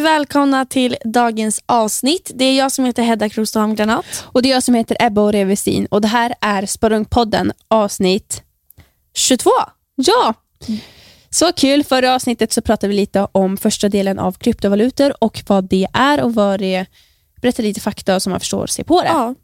välkomna till dagens avsnitt. Det är jag som heter Hedda Krostaholm Granat. Och det är jag som heter Ebba och Revesin och det här är Sporrungpodden avsnitt 22. Ja! Så kul, förra avsnittet så pratade vi lite om första delen av kryptovalutor och vad det är och vad det berättar lite fakta som man förstår sig på det. Ja.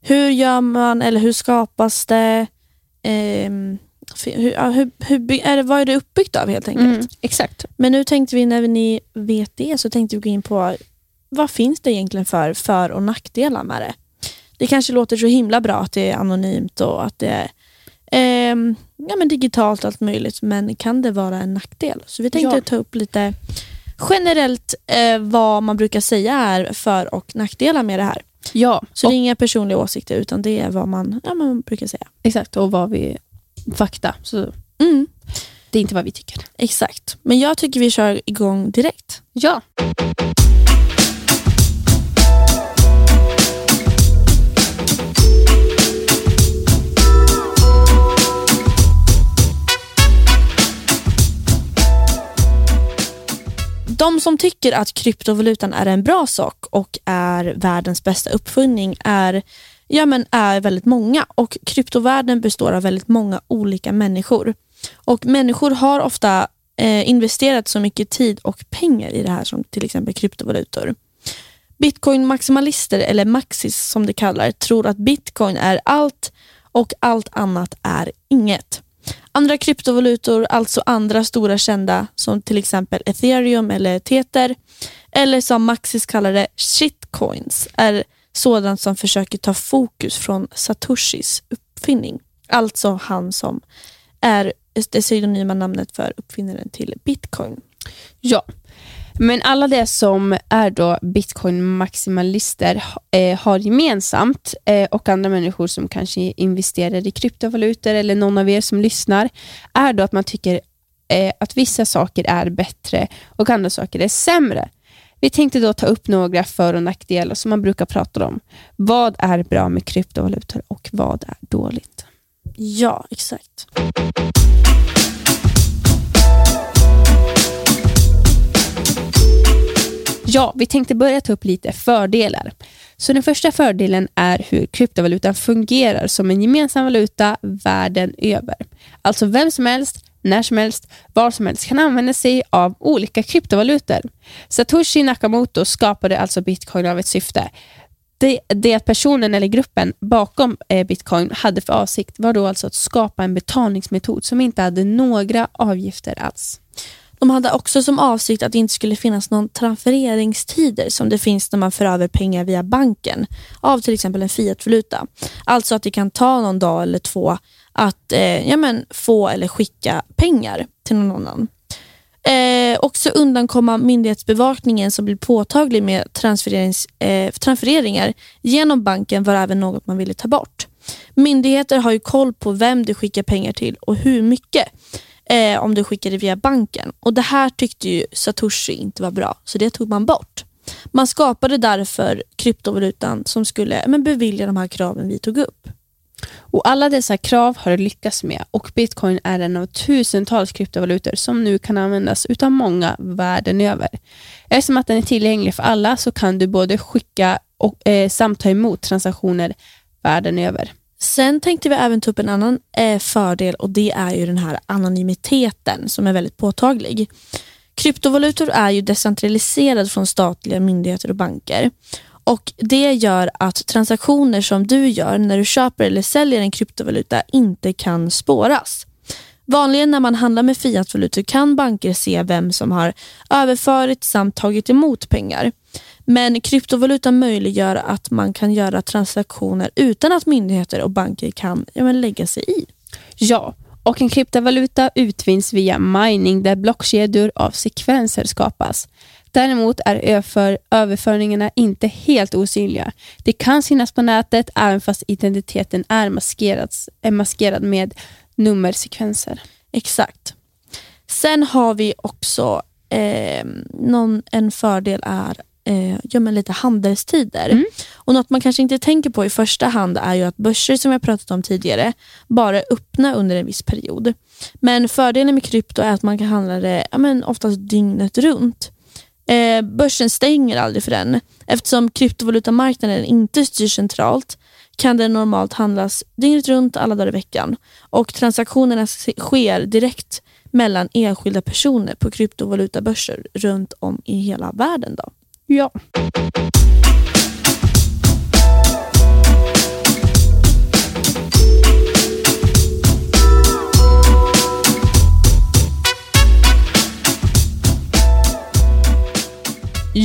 Hur gör man, eller hur skapas det? Ehm, hur, hur, hur, är det, vad är det uppbyggt av helt enkelt? Mm, exakt. Men nu tänkte vi, när ni vet det, så tänkte vi gå in på vad finns det egentligen för för och nackdelar med det? Det kanske låter så himla bra att det är anonymt och att det är ehm, ja, men digitalt och allt möjligt, men kan det vara en nackdel? Så vi tänkte Ja. ta upp lite generellt eh, vad man brukar säga är för och nackdelar med det här. Ja, Så det är inga personliga åsikter utan det är vad man, ja, man brukar säga. exakt. Och vad vi... Fakta. Så Mm, det är inte vad vi tycker. exakt. Men jag tycker vi kör igång direkt. Ja. De som tycker att kryptovalutan är en bra sak och är världens bästa uppfinning är, ja, men är väldigt många och kryptovärlden består av väldigt många olika människor. Och Människor har ofta eh, investerat så mycket tid och pengar i det här som till exempel kryptovalutor. Bitcoin-maximalister, eller maxis som de kallar, tror att bitcoin är allt och allt annat är inget. Andra kryptovalutor, alltså andra stora kända som till exempel ethereum eller tether, eller som Maxis kallar det, shitcoins, är sådant som försöker ta fokus från Satoshis uppfinning. Alltså han som är det synonyma namnet för uppfinnaren till bitcoin. Ja. Men alla det som är då bitcoin-maximalister eh, har gemensamt eh, och andra människor som kanske investerar i kryptovalutor eller någon av er som lyssnar är då att man tycker eh, att vissa saker är bättre och andra saker är sämre. Vi tänkte då ta upp några för och nackdelar som man brukar prata om. Vad är bra med kryptovalutor och vad är dåligt? Ja, exakt. Ja, vi tänkte börja ta upp lite fördelar. Så Den första fördelen är hur kryptovalutan fungerar som en gemensam valuta världen över. Alltså vem som helst, när som helst, var som helst kan använda sig av olika kryptovalutor. Satoshi Nakamoto skapade alltså bitcoin av ett syfte. Det, det att personen eller gruppen bakom eh, bitcoin hade för avsikt var då alltså att skapa en betalningsmetod som inte hade några avgifter alls. De hade också som avsikt att det inte skulle finnas någon transfereringstider som det finns när man för över pengar via banken av till exempel en fiatvaluta. Alltså att det kan ta någon dag eller två att eh, ja, men, få eller skicka pengar till någon annan. Eh, också undankomma myndighetsbevakningen som blir påtaglig med transfererings, eh, transfereringar genom banken var även något man ville ta bort. Myndigheter har ju koll på vem du skickar pengar till och hur mycket eh, om du skickar det via banken. Och Det här tyckte ju Satoshi inte var bra, så det tog man bort. Man skapade därför kryptovalutan som skulle men, bevilja de här kraven vi tog upp. Och Alla dessa krav har du lyckats med och bitcoin är en av tusentals kryptovalutor som nu kan användas utav många världen över. Eftersom att den är tillgänglig för alla så kan du både skicka och eh, samt ta emot transaktioner världen över. Sen tänkte vi även ta upp en annan eh, fördel och det är ju den här anonymiteten som är väldigt påtaglig. Kryptovalutor är ju decentraliserade från statliga myndigheter och banker. Och Det gör att transaktioner som du gör när du köper eller säljer en kryptovaluta inte kan spåras. Vanligen när man handlar med fiatvalutor kan banker se vem som har överfört samt tagit emot pengar. Men kryptovalutan möjliggör att man kan göra transaktioner utan att myndigheter och banker kan ja, men lägga sig i. Ja, och en kryptovaluta utvinns via mining där blockkedjor av sekvenser skapas. Däremot är överför, överföringarna inte helt osynliga. Det kan synas på nätet även fast identiteten är, maskerats, är maskerad med nummersekvenser. Exakt. Sen har vi också eh, någon, en fördel är eh, ja, men lite handelstider. Mm. Och Något man kanske inte tänker på i första hand är ju att börser som jag pratat om tidigare bara är öppna under en viss period. Men fördelen med krypto är att man kan handla det ja, men oftast dygnet runt. Eh, börsen stänger aldrig för den. Eftersom kryptovalutamarknaden inte styrs centralt kan den normalt handlas dygnet runt alla dagar i veckan och transaktionerna sker direkt mellan enskilda personer på kryptovalutabörser runt om i hela världen. Då. Ja.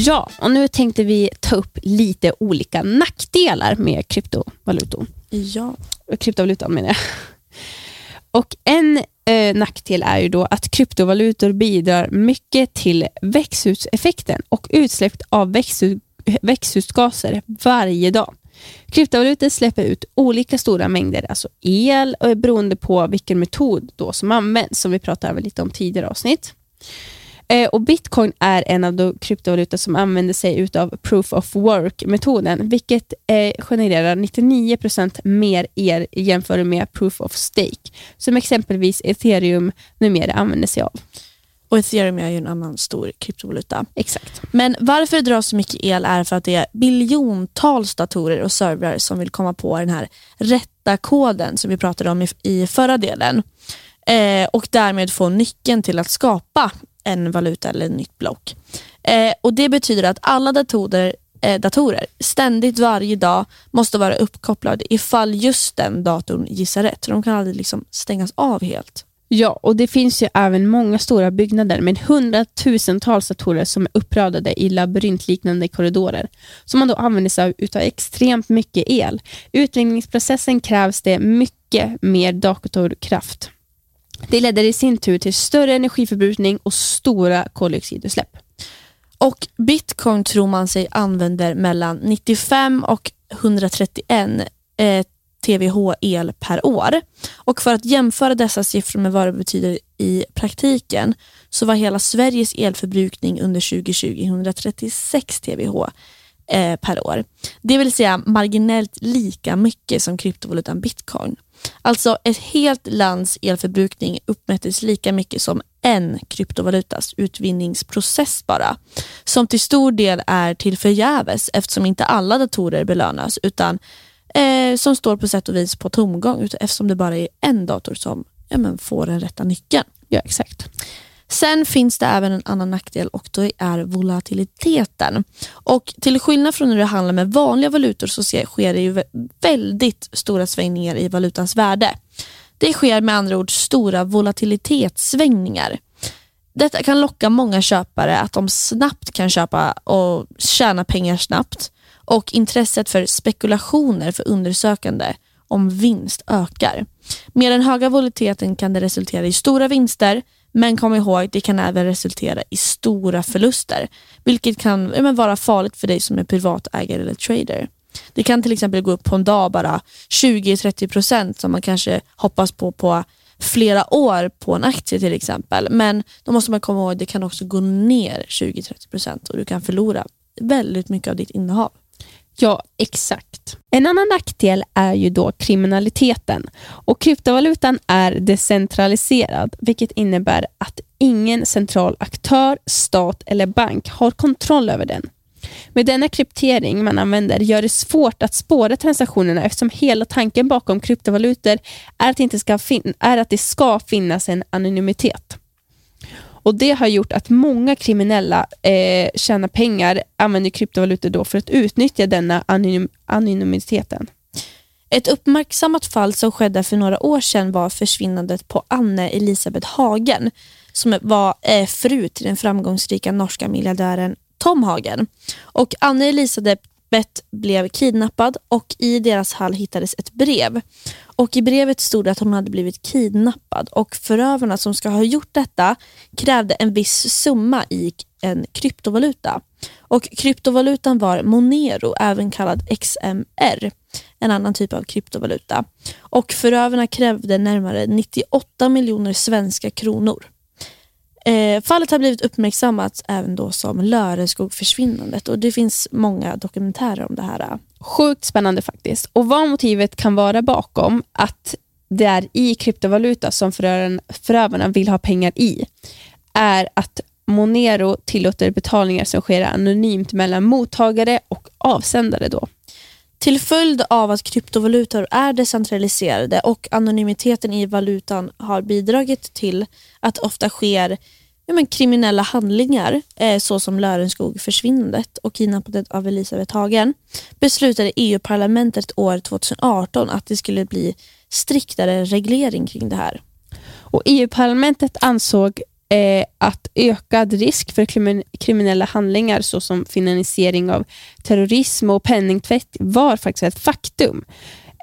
Ja, och nu tänkte vi ta upp lite olika nackdelar med kryptovalutor. Ja. Kryptovalutan menar jag. Och en eh, nackdel är ju då att kryptovalutor bidrar mycket till växthuseffekten och utsläpp av växthus, växthusgaser varje dag. Kryptovalutor släpper ut olika stora mängder alltså el och beroende på vilken metod då som används, som vi pratade lite om tidigare avsnitt. Eh, och Bitcoin är en av de kryptovalutor som använder sig av proof of work-metoden, vilket eh, genererar 99% mer el jämfört med proof of stake, som exempelvis ethereum numera använder sig av. Och ethereum är ju en annan stor kryptovaluta. Exakt. Men varför det drar så mycket el är för att det är biljontals datorer och servrar som vill komma på den här rätta koden som vi pratade om i, i förra delen. Eh, och därmed få nyckeln till att skapa en valuta eller ett nytt block. Eh, och Det betyder att alla datorer, eh, datorer ständigt varje dag måste vara uppkopplade ifall just den datorn gissar rätt. De kan aldrig liksom stängas av helt. Ja, och det finns ju även många stora byggnader med hundratusentals datorer som är uppradade i labyrintliknande korridorer, som man då använder sig av utav extremt mycket el. Utvinningsprocessen krävs det mycket mer datorkraft. Det leder i sin tur till större energiförbrukning och stora koldioxidutsläpp. Och Bitcoin tror man sig använder mellan 95 och 131 eh, TWh el per år. Och För att jämföra dessa siffror med vad det betyder i praktiken så var hela Sveriges elförbrukning under 2020 136 TWh eh, per år. Det vill säga marginellt lika mycket som kryptovalutan bitcoin. Alltså ett helt lands elförbrukning uppmättes lika mycket som en kryptovalutas utvinningsprocess bara. Som till stor del är till förgäves eftersom inte alla datorer belönas utan eh, som står på sätt och vis på tomgång eftersom det bara är en dator som ja, men, får den rätta nyckeln. Ja, exakt. Sen finns det även en annan nackdel och det är volatiliteten. Och Till skillnad från när du handlar med vanliga valutor så sker det ju väldigt stora svängningar i valutans värde. Det sker med andra ord stora volatilitetssvängningar. Detta kan locka många köpare att de snabbt kan köpa och tjäna pengar snabbt och intresset för spekulationer för undersökande om vinst ökar. Med den höga volatiliteten kan det resultera i stora vinster men kom ihåg, det kan även resultera i stora förluster, vilket kan men, vara farligt för dig som är privatägare eller trader. Det kan till exempel gå upp på en dag bara 20-30% som man kanske hoppas på på flera år på en aktie till exempel. Men då måste man komma ihåg att det kan också gå ner 20-30% och du kan förlora väldigt mycket av ditt innehav. Ja, exakt. En annan nackdel är ju då kriminaliteten. Och Kryptovalutan är decentraliserad, vilket innebär att ingen central aktör, stat eller bank har kontroll över den. Med denna kryptering man använder gör det svårt att spåra transaktionerna eftersom hela tanken bakom kryptovalutor är att, inte ska är att det ska finnas en anonymitet. Och Det har gjort att många kriminella eh, tjänar pengar, använder kryptovalutor då för att utnyttja denna anonym anonymiteten. Ett uppmärksammat fall som skedde för några år sedan var försvinnandet på Anne Elisabeth Hagen som var eh, fru till den framgångsrika norska miljardären Tom Hagen. Och Anne Elisabeth blev kidnappad och i deras hall hittades ett brev. Och I brevet stod det att hon hade blivit kidnappad och förövarna som ska ha gjort detta krävde en viss summa i en kryptovaluta. Och Kryptovalutan var Monero, även kallad XMR, en annan typ av kryptovaluta. Och Förövarna krävde närmare 98 miljoner svenska kronor. Eh, fallet har blivit uppmärksammat även då som Löreskog-försvinnandet och det finns många dokumentärer om det här. Sjukt spännande faktiskt. Och Vad motivet kan vara bakom att det är i kryptovaluta som förövarna vill ha pengar i är att Monero tillåter betalningar som sker anonymt mellan mottagare och avsändare. Då. Till följd av att kryptovalutor är decentraliserade och anonymiteten i valutan har bidragit till att ofta sker ja, men kriminella handlingar eh, såsom Lörenskog försvinnandet och kidnappandet av Elisabeth Hagen beslutade EU-parlamentet år 2018 att det skulle bli striktare reglering kring det här. Och EU-parlamentet ansåg eh, att ökad risk för kriminella handlingar såsom finansiering av terrorism och penningtvätt var faktiskt ett faktum.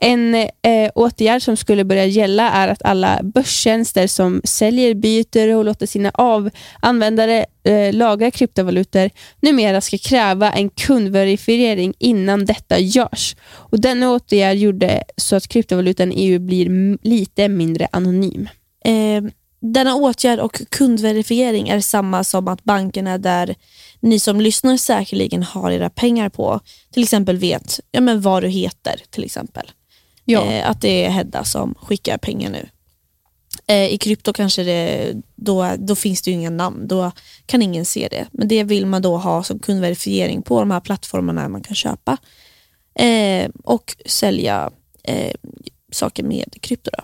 En eh, åtgärd som skulle börja gälla är att alla börstjänster som säljer, byter och låter sina av användare eh, lagra kryptovalutor numera ska kräva en kundverifiering innan detta görs. Och Denna åtgärd gjorde så att kryptovalutan i EU blir lite mindre anonym. Eh, denna åtgärd och kundverifiering är samma som att bankerna där ni som lyssnar säkerligen har era pengar på till exempel vet ja, men vad du heter. till exempel. Ja. Eh, att det är Hedda som skickar pengar nu. Eh, I krypto kanske det, då, då finns det inga namn, då kan ingen se det. Men det vill man då ha som kundverifiering på de här plattformarna man kan köpa eh, och sälja eh, saker med krypto. Då.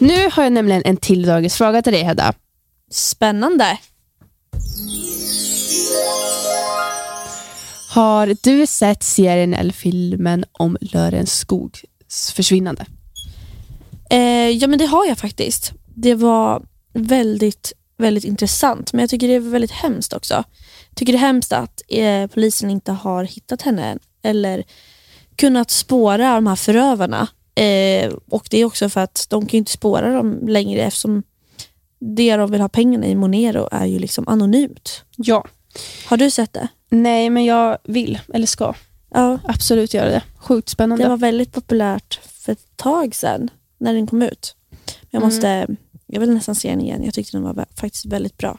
Nu har jag nämligen en till dagens fråga till dig Hedda. Spännande. Har du sett serien eller filmen om Lörenskogs försvinnande? Eh, ja men det har jag faktiskt. Det var väldigt, väldigt intressant men jag tycker det är väldigt hemskt också. Jag tycker det är hemskt att eh, polisen inte har hittat henne eller kunnat spåra de här förövarna. Eh, och det är också för att de kan inte spåra dem längre eftersom det de vill ha pengarna i Monero är ju liksom anonymt. Ja. Har du sett det? Nej, men jag vill, eller ska. Ja. Absolut göra det. Sjukt spännande. Det var väldigt populärt för ett tag sedan, när den kom ut. Jag, måste, mm. jag vill nästan se den igen. Jag tyckte den var faktiskt väldigt bra.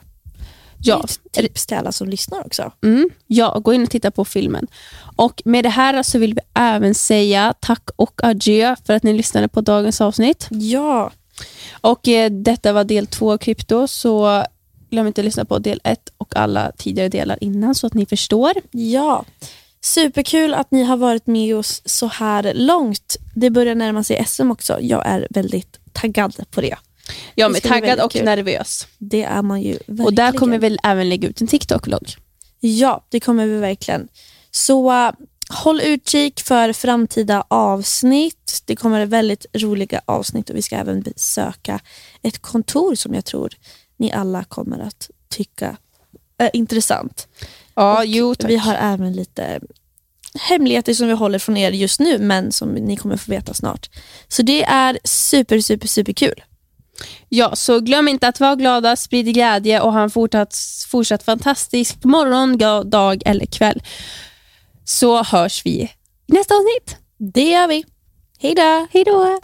Ja. Ett tips till alla som lyssnar också. Mm. Ja, gå in och titta på filmen. Och Med det här så vill vi även säga tack och adjö för att ni lyssnade på dagens avsnitt. Ja. Och eh, Detta var del två av krypto, så glöm inte att lyssna på del ett och alla tidigare delar innan så att ni förstår. Ja, superkul att ni har varit med oss så här långt. Det börjar närma sig SM också. Jag är väldigt taggad på det. Jag är taggad och kul. nervös. Det är man ju verkligen. Och där kommer vi även lägga ut en TikTok-logg. Ja, det kommer vi verkligen. Så uh, håll utkik för framtida avsnitt. Det kommer väldigt roliga avsnitt och vi ska även besöka ett kontor som jag tror ni alla kommer att tycka är intressant. Ja, jo, Vi har även lite hemligheter som vi håller från er just nu men som ni kommer få veta snart. Så det är super, super, super kul. Ja, så glöm inte att vara glada, sprid glädje och ha en fortsatt, fortsatt fantastisk morgon, dag eller kväll. Så hörs vi i nästa avsnitt. Det gör vi. Hej då! Hej då!